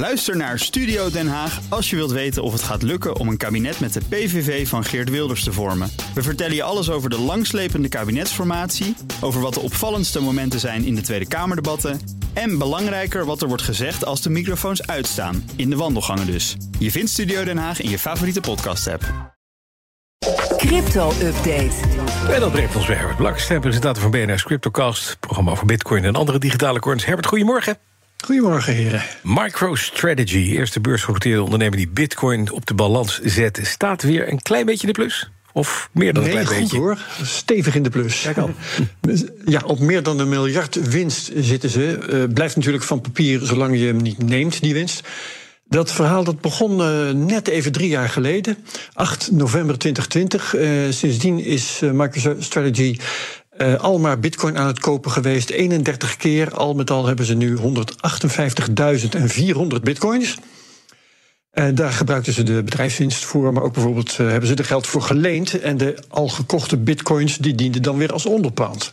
Luister naar Studio Den Haag als je wilt weten of het gaat lukken om een kabinet met de PVV van Geert Wilders te vormen. We vertellen je alles over de langslepende kabinetsformatie, over wat de opvallendste momenten zijn in de Tweede Kamerdebatten en belangrijker wat er wordt gezegd als de microfoons uitstaan, in de wandelgangen dus. Je vindt Studio Den Haag in je favoriete podcast-app. Crypto-update. En dat brengt ons weer Herbert Blaks, presentator van BNR's CryptoCast... programma over bitcoin en andere digitale coins. Herbert, goedemorgen. Goedemorgen, heren. MicroStrategy, eerste beursgenoteerde ondernemer die bitcoin op de balans zet... staat weer een klein beetje in de plus? Of meer dan een Nee, klein goed beetje? hoor. Stevig in de plus. Kijk al. Ja, op meer dan een miljard winst zitten ze. Eh, blijft natuurlijk van papier zolang je hem niet neemt, die winst. Dat verhaal dat begon eh, net even drie jaar geleden, 8 november 2020. Eh, sindsdien is MicroStrategy eh, al maar bitcoin aan het kopen geweest. 31 keer. Al met al hebben ze nu 158.400 bitcoins. En daar gebruikten ze de bedrijfswinst voor, maar ook bijvoorbeeld eh, hebben ze er geld voor geleend. En de al gekochte bitcoins die dienden dan weer als onderpand.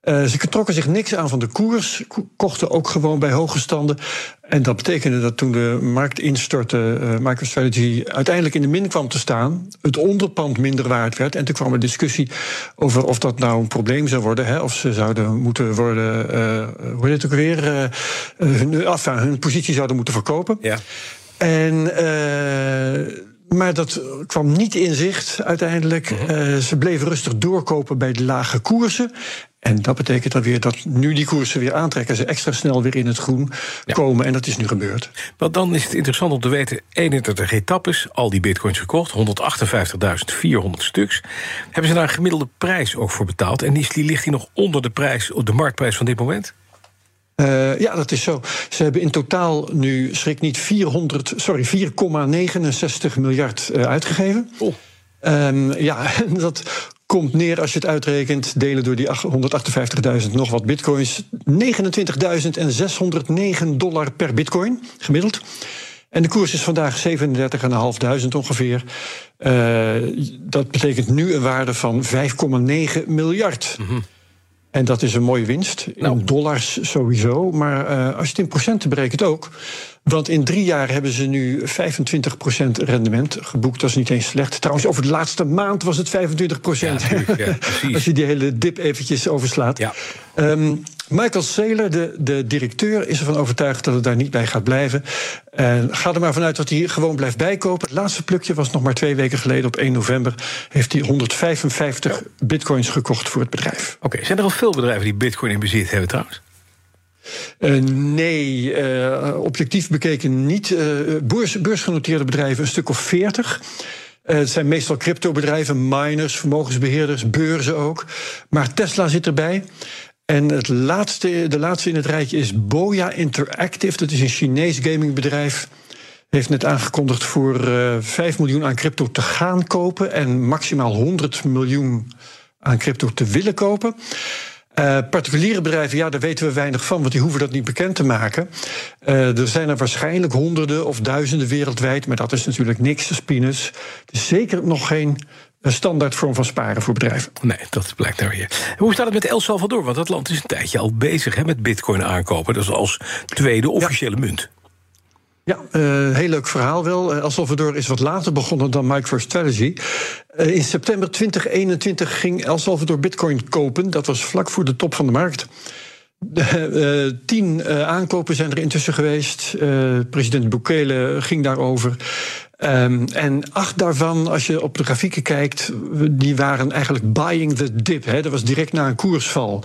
Eh, ze trokken zich niks aan van de koers, ko- kochten ook gewoon bij hoge standen. En dat betekende dat toen de markt instortte, eh, MicroStrategy uiteindelijk in de min kwam te staan, het onderpand minder waard werd. En toen kwam er discussie over of dat nou een probleem zou worden, hè, of ze zouden moeten worden, eh hoe heet het ook weer, hun, enfin, hun positie zouden moeten verkopen. Ja. En, maar dat kwam niet in zicht uiteindelijk. Eh, ze bleven rustig doorkopen bij de lage koersen. En dat betekent dan weer dat nu die koersen weer aantrekken. Ze extra snel weer in het groen komen. En dat is nu gebeurd. Want dan is het interessant om te weten... 31 etappes, al die bitcoins gekocht, 158.400 stuks. Hebben ze daar een gemiddelde prijs ook voor betaald? En die, die ligt die nog onder de, prijs, de marktprijs van dit moment? Eh, ja, dat is zo. Ze hebben in totaal nu, schrik niet, 400, sorry, 4,69 miljard eh, uitgegeven. Oh. Ehm, ja, dat komt neer als je het uitrekent, delen door die ach- 158.000 nog wat bitcoins. 29.609 dollar per bitcoin, gemiddeld. En de koers is vandaag 37.500 ongeveer. Eh, dat betekent nu een waarde van 5,9 miljard. En dat is een mooie winst. In Nou. dollars sowieso. Maar eh, als je het in procenten berekent ook. Want in drie jaar hebben ze nu 25% rendement geboekt. Dat is niet eens slecht. Trouwens, over de laatste maand was het 25%. Ja, natuurlijk, ja, precies. als je die hele dip eventjes overslaat. Ja. Ehm, Michael Saylor, de, de directeur, is ervan overtuigd dat het daar niet bij gaat blijven. En ga er maar vanuit dat hij gewoon blijft bijkopen. Het laatste plukje was nog maar twee weken geleden, op 1 november. Heeft hij 155 bitcoins gekocht voor het bedrijf. Oké, zijn er al veel bedrijven die bitcoin in bezit hebben trouwens? Eh, nee, eh, objectief bekeken niet. Eh, beurs, beursgenoteerde bedrijven een stuk of 40. Eh, het zijn meestal cryptobedrijven, miners, vermogensbeheerders, beurzen ook. Maar Tesla zit erbij. En het laatste, de laatste in het rijtje is Boya Interactive. Dat is een Chinees gamingbedrijf. Heeft net aangekondigd voor eh 5 miljoen aan crypto te gaan kopen. En maximaal 100 miljoen aan crypto te willen kopen. Eh, particuliere bedrijven, ja, daar weten we weinig van, want die hoeven dat niet bekend te maken. Eh, er zijn er waarschijnlijk honderden of duizenden wereldwijd, maar dat is natuurlijk niks, peanuts. Het is zeker nog geen eh, standaard vorm van sparen voor bedrijven. Nee, dat blijkt nou weer. Hoe staat het met El Salvador? Want dat land is een tijdje al bezig hè, met bitcoin aankopen. Dat is als tweede officiële munt. Ja, eh, heel leuk verhaal wel. Eh, El Salvador is wat later begonnen dan MicroStrategy. Eh, in september 2021 ging El Salvador bitcoin kopen. Dat was vlak voor de top van de markt. Eh, tien eh, aankopen zijn er intussen geweest. Eh, president Bukele ging daarover. Ehm, en acht daarvan, als je op de grafieken kijkt, die waren eigenlijk buying the dip. Hè. Dat was direct na een koersval.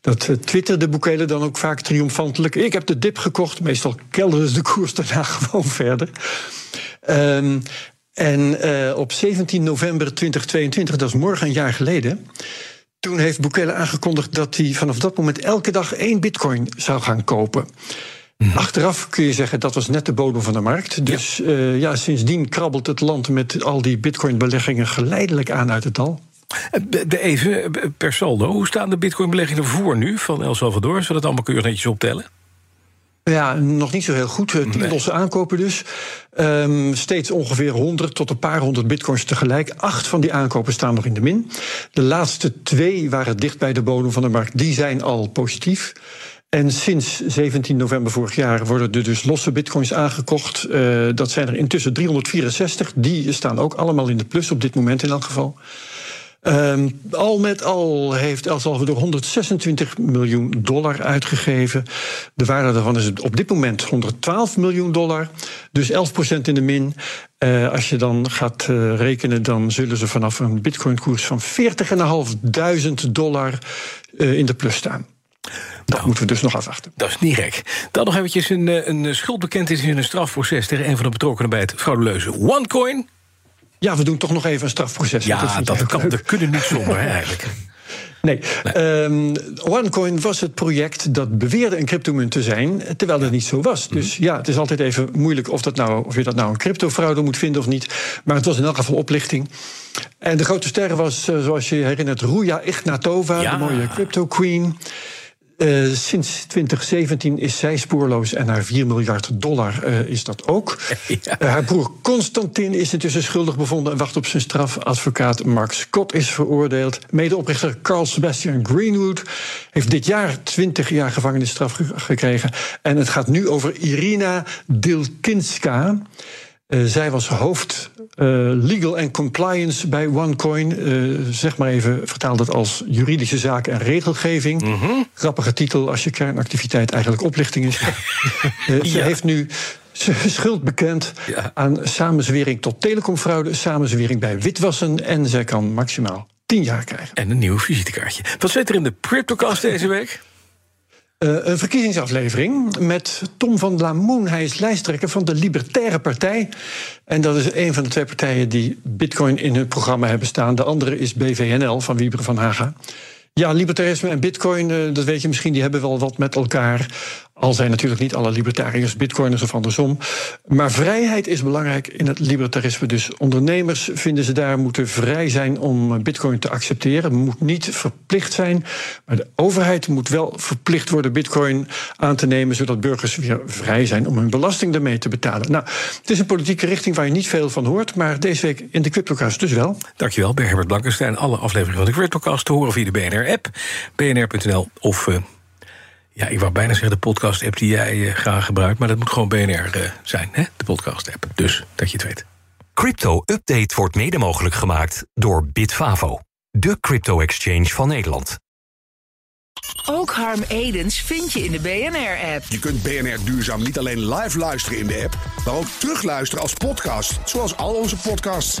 Dat twitterde Bukele dan ook vaak triomfantelijk. Ik heb de dip gekocht. Meestal kelderde de koers daarna gewoon verder. Ehm, en op 17 november 2022, dat is morgen een jaar geleden. Toen heeft Bukele aangekondigd dat hij vanaf dat moment elke dag één bitcoin zou gaan kopen. Achteraf kun je zeggen dat was net de bodem van de markt. Dus ja, ja sindsdien krabbelt het land met al die bitcoin-beleggingen geleidelijk aan uit het dal. Eh, Even eh, per saldo, hoe staan de bitcoin-beleggingen voor nu van El Salvador? Zullen we dat allemaal keurig netjes optellen? Ja, nog niet zo heel goed. Eh, Tien losse aankopen dus. Ehm, steeds ongeveer 100 tot een paar honderd bitcoins tegelijk. Acht van die aankopen staan nog in de min. De laatste twee waren dicht bij de bodem van de markt. Die zijn al positief. En sinds 17 november vorig jaar worden er dus losse bitcoins aangekocht. Uh, dat zijn er intussen 364. Die staan ook allemaal in de plus op dit moment in elk geval. Um, al met al heeft El Salvador 126 miljoen dollar uitgegeven. De waarde daarvan is op dit moment 112 miljoen dollar. Dus 11% in de min. Uh, als je dan gaat uh, rekenen, dan zullen ze vanaf een bitcoin-koers van 40.500 dollar uh, in de plus staan. Dat nou, moeten we dus nog afwachten. Dat is niet gek. Dan nog eventjes een, een schuldbekentenis in een strafproces... tegen een van de betrokkenen bij het frauduleuze OneCoin. Ja, we doen toch nog even een strafproces. Ja, dat, dat kan, dat kunnen niet zonder, eigenlijk. Nee, nee. Um, OneCoin was het project dat beweerde een cryptomunt te zijn, terwijl dat niet zo was. Mhm. Dus ja, het is altijd even moeilijk of, dat nou, of je dat nou een cryptofraude moet vinden of niet. Maar het was in elk geval oplichting. En de grote ster was, uh, zoals je herinnert, Ruja Ignatova, ja. de mooie crypto queen. Uh, sinds 2017 is zij spoorloos en haar 4 miljard dollar uh, is dat ook. Ja. Uh, haar broer Constantin is intussen schuldig bevonden en wacht op zijn straf. Advocaat Mark Scott is veroordeeld. Medeoprichter Carl Sebastian Greenwood heeft dit jaar 20 jaar gevangenisstraf ge gekregen. En het gaat nu over Irina Dilkinska. Uh, zij was hoofd uh, legal and compliance bij OneCoin. Uh, zeg maar even, vertaal dat als juridische zaken en regelgeving. Mm -hmm. Grappige titel als je kernactiviteit eigenlijk oplichting is. ja. Ze heeft nu schuld bekend ja. aan samenzwering tot telecomfraude, samenzwering bij witwassen en zij kan maximaal 10 jaar krijgen. En een nieuw visitekaartje. Wat zit er in de Cryptocast deze week? Uh, een verkiezingsaflevering met Tom van Lamoen. Hij is lijsttrekker van de Libertaire Partij. En dat is een van de twee partijen die Bitcoin in hun programma hebben staan. De andere is BVNL van Wieber van Haga. Ja, libertarisme en bitcoin, uh, dat weet je misschien, die hebben wel wat met elkaar. Al zijn natuurlijk niet alle libertariërs bitcoiners of andersom. Maar vrijheid is belangrijk in het libertarisme. Dus ondernemers vinden ze daar moeten vrij zijn om bitcoin te accepteren. Moet niet verplicht zijn. Maar de overheid moet wel verplicht worden bitcoin aan te nemen. Zodat burgers weer vrij zijn om hun belasting daarmee te betalen. Nou, het is een politieke richting waar je niet veel van hoort. Maar deze week in de Cryptocast dus wel. Dankjewel, Herbert Blankenstein. Alle afleveringen van de Cryptocast te horen via de BNR-app. bnr.nl of... Uh, ja, ik wou bijna zeggen de podcast-app die jij uh, graag gebruikt... maar dat moet gewoon BNR uh, zijn, hè? de podcast-app. Dus, dat je het weet. Crypto Update wordt mede mogelijk gemaakt door Bitfavo. De crypto-exchange van Nederland. Ook Harm Edens vind je in de BNR-app. Je kunt BNR Duurzaam niet alleen live luisteren in de app... maar ook terugluisteren als podcast, zoals al onze podcasts.